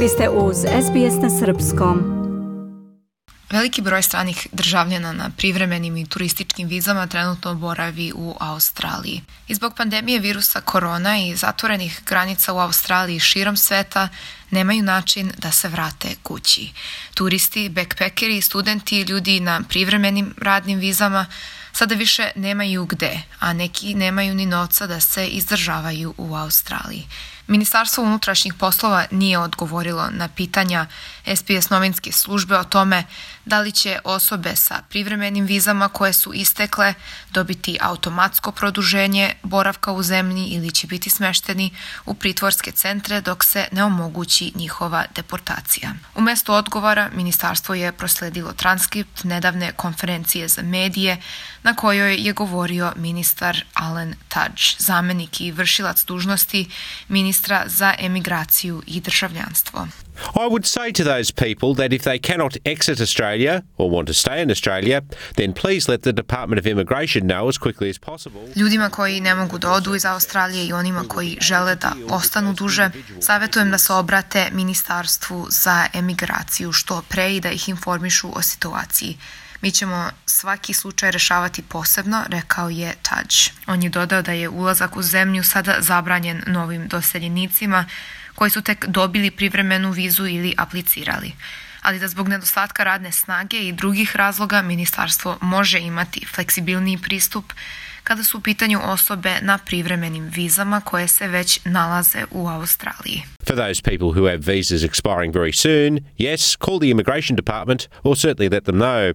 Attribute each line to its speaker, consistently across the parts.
Speaker 1: Vi ste uz SBS na Srpskom.
Speaker 2: Veliki broj stranih državljana na privremenim i turističkim vizama trenutno boravi u Australiji. I zbog pandemije virusa korona i zatvorenih granica u Australiji širom sveta nemaju način da se vrate kući. Turisti, backpackeri, studenti ljudi na privremenim radnim vizama sada više nemaju gde, a neki nemaju ni novca da se izdržavaju u Australiji. Ministarstvo unutrašnjih poslova nije odgovorilo na pitanja SPS novinske službe o tome da li će osobe sa privremenim vizama koje su istekle dobiti automatsko produženje boravka u zemlji ili će biti smešteni u pritvorske centre dok se ne omogući njihova deportacija. Umesto odgovora, ministarstvo je prosledilo transkript nedavne konferencije za medije na kojoj je govorio ministar Alan Tudge, zamenik i vršilac dužnosti ministra za emigraciju i državljanstvo.
Speaker 3: I would say to those people that if they cannot exit Australia or want to stay in Australia, then please let the Department of Immigration know as quickly as possible.
Speaker 2: Ljudima koji ne mogu da odu iz Australije i onima koji žele da ostanu duže, savjetujem da se obrate Ministarstvu za emigraciju što pre i da ih informišu o situaciji. Mi ćemo svaki slučaj rešavati posebno, rekao je Tudge. On je dodao da je ulazak u zemlju sada zabranjen novim doseljenicima, koji su tek dobili privremenu vizu ili aplicirali ali da zbog nedostatka radne snage i drugih razloga ministarstvo može imati fleksibilniji pristup kada su u pitanju osobe na privremenim vizama koje se već nalaze u Australiji.
Speaker 3: For those people who have visas expiring very soon, yes, call the immigration department or certainly let them know.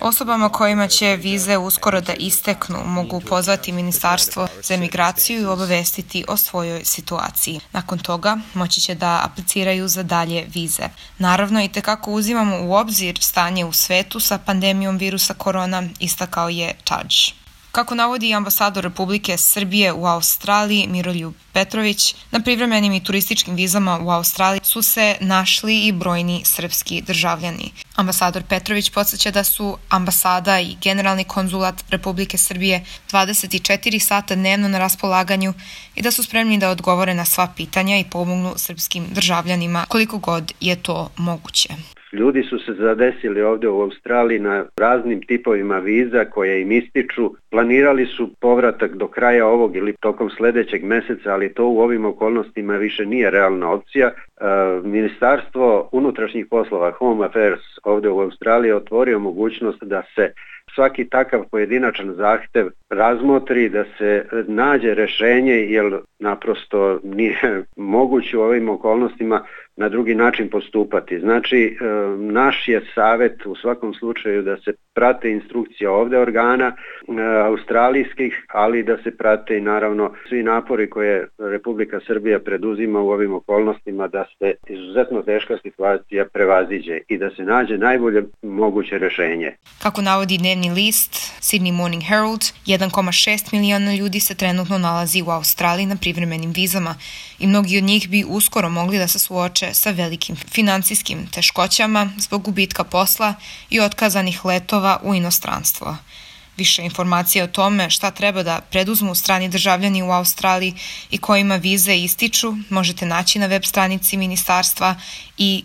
Speaker 2: Osobama kojima će vize uskoro da isteknu mogu pozvati Ministarstvo za emigraciju i obavestiti o svojoj situaciji. Nakon toga moći će da apliciraju za dalje vize. Naravno i tekako uzimamo u obzir stanje u svetu sa pandemijom virusa korona, istakao je Tudge. Kako navodi ambasador Republike Srbije u Australiji Miroljub Petrović, na privremenim i turističkim vizama u Australiji su se našli i brojni srpski državljani. Ambasador Petrović podsjeća da su ambasada i generalni konzulat Republike Srbije 24 sata dnevno na raspolaganju i da su spremni da odgovore na sva pitanja i pomognu srpskim državljanima koliko god je to moguće.
Speaker 4: Ljudi su se zadesili ovde u Australiji na raznim tipovima viza koje im ističu. Planirali su povratak do kraja ovog ili tokom sledećeg meseca, ali to u ovim okolnostima više nije realna opcija. E, Ministarstvo unutrašnjih poslova Home Affairs ovde u Australiji otvorio mogućnost da se svaki takav pojedinačan zahtev razmotri, da se nađe rešenje, jer naprosto nije moguće u ovim okolnostima na drugi način postupati. Znači, e, naš je savet u svakom slučaju da se prate instrukcija ovde organa e, australijskih, ali da se prate i naravno svi napori koje Republika Srbija preduzima u ovim okolnostima da se izuzetno teška situacija prevaziđe i da se nađe najbolje moguće rešenje.
Speaker 2: Kako navodi dnevni list Sydney Morning Herald, 1,6 miliona ljudi se trenutno nalazi u Australiji na privremenim vizama i mnogi od njih bi uskoro mogli da se suoče sa velikim financijskim teškoćama zbog gubitka posla i otkazanih letova u inostranstvo. Više informacije o tome šta treba da preduzmu strani državljani u Australiji i kojima vize ističu možete naći na web stranici ministarstva i.